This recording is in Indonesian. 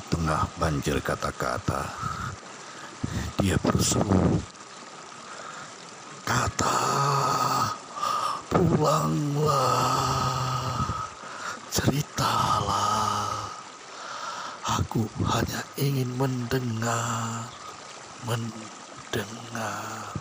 Di tengah banjir kata-kata, dia berseru, "Kata, pulanglah, ceritalah. Aku hanya ingin mendengar, mendengar."